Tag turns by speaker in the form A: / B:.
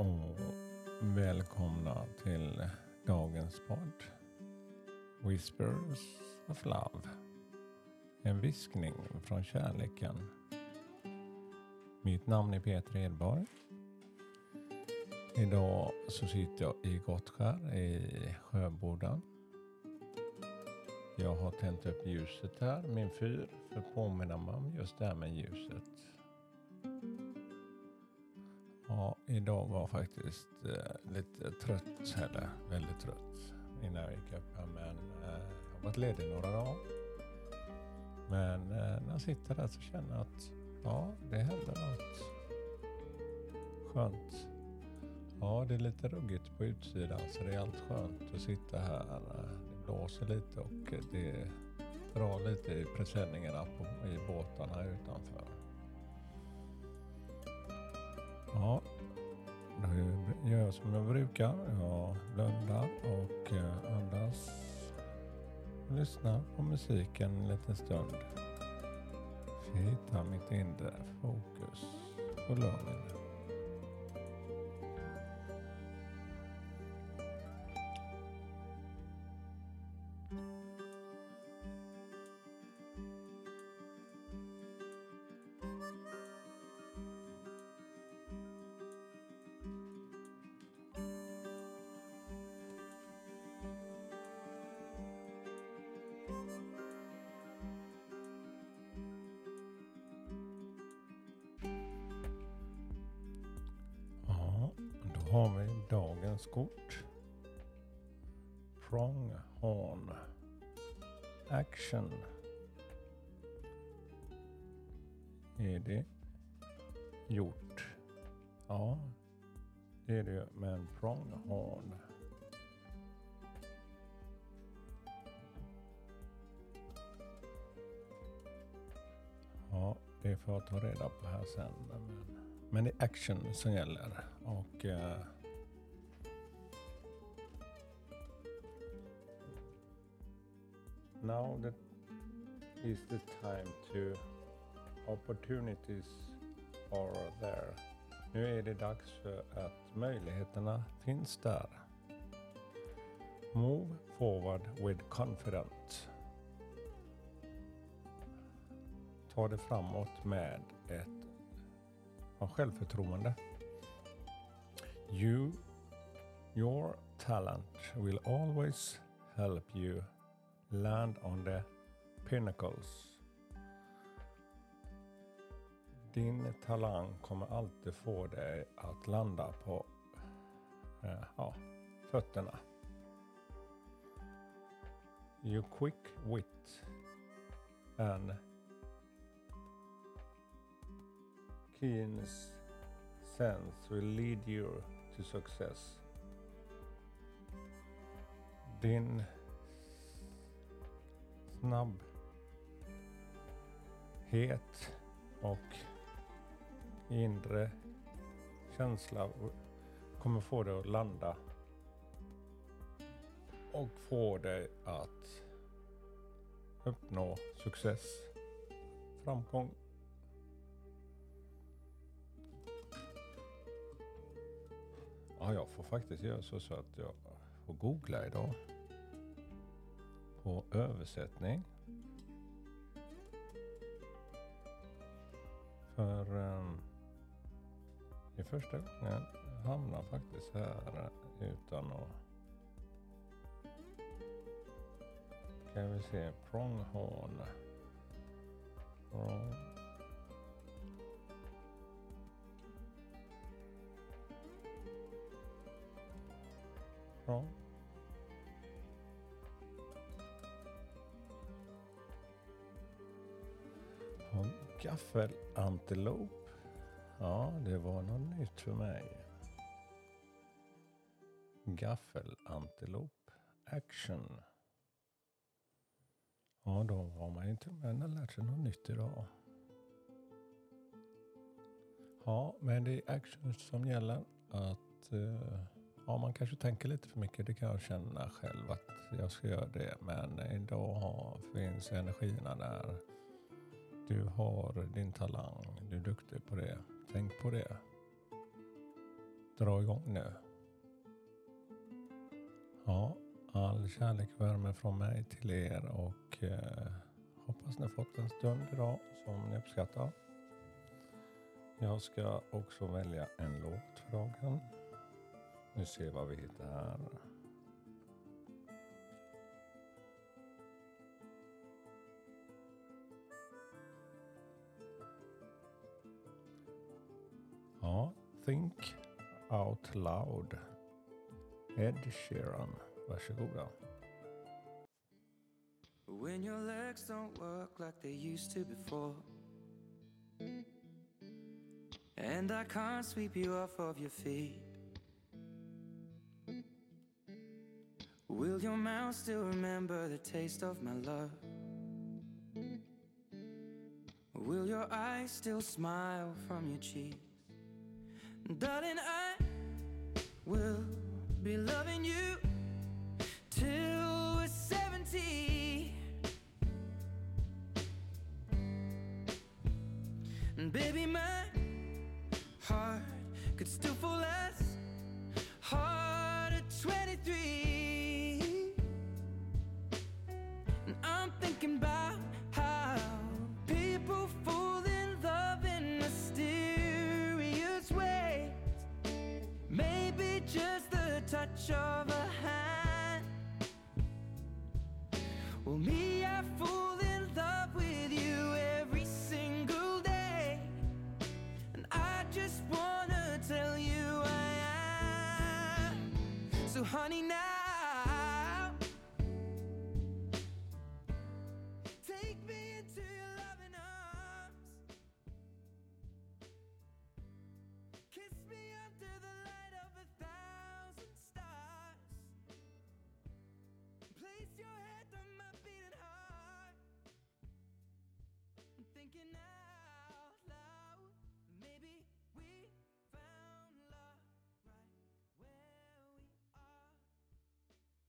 A: och välkomna till dagens podd. Whispers of Love. En viskning från kärleken. Mitt namn är Peter Edborg. Idag så sitter jag i Gottskär i Sjöbodan. Jag har tänt upp ljuset här, min fyr, för att påminna mig om just det här med ljuset. Ja, idag var faktiskt eh, lite trött, eller väldigt trött innan jag gick upp här. Men eh, jag har varit ledig några dagar. Men eh, när jag sitter där så känner jag att ja, det händer något skönt. Ja, det är lite ruggigt på utsidan så det är allt skönt att sitta här. Det blåser lite och det drar lite i presenningarna på, i båtarna utanför. Gör som jag brukar. Jag blundar och eh, andas. Lyssnar på musiken en liten stund. För hitta mitt inre fokus och lugn. Dagens kort. Pronghorn. Action. Är det gjort? Ja, det är det ju. Men pronghorn. Ja, det får jag ta reda på här sen. Men, men det är action som gäller. Och eh, now that is the time to opportunities are there. Nu är det dags för att möjligheterna finns där. Move forward with confidence. Ta det framåt med ett självförtroende. You, your talent will always help you land on the pinnacles. Din talang kommer alltid få dig att landa på eh, ja, fötterna. You quick wit and keen sense will lead you to success. Din snabbhet och inre känsla kommer få dig att landa och få dig att uppnå success, framgång Ja, jag får faktiskt göra så, så att jag får googla idag. På översättning. För um, första gången jag hamnar faktiskt här eh, utan att... Kan vi se, pronghorn. Prong. Prong. Gaffelantilop. Ja, det var något nytt för mig. Gaffelantilop action. Ja, då har man ju till och med lärt sig något nytt idag. Ja, men det är action som gäller. Att eh, ja, man kanske tänker lite för mycket. Det kan jag känna själv att jag ska göra det. Men idag finns energierna där. Du har din talang. Du är duktig på det. Tänk på det.
B: dra igång nu. Ja, all kärlek och värme från mig till er och eh, hoppas ni har fått en stund idag som ni uppskattar. Jag ska också välja en låt för dagen. Nu ser vi vad vi hittar här. Think Out Loud. Ed Sheeran. Varsågoda. When your legs don't work like they used to before And I can't sweep you off of your feet Will your mouth still remember the taste of my love? Will your eyes still smile from your cheeks? Darling, I will be loving you till we're 70. And baby, my heart could still fall as hard at 23. And I'm thinking about of a hand. Well, me, I fall in love with you every single day. And I just wanna tell you I am. So, honey.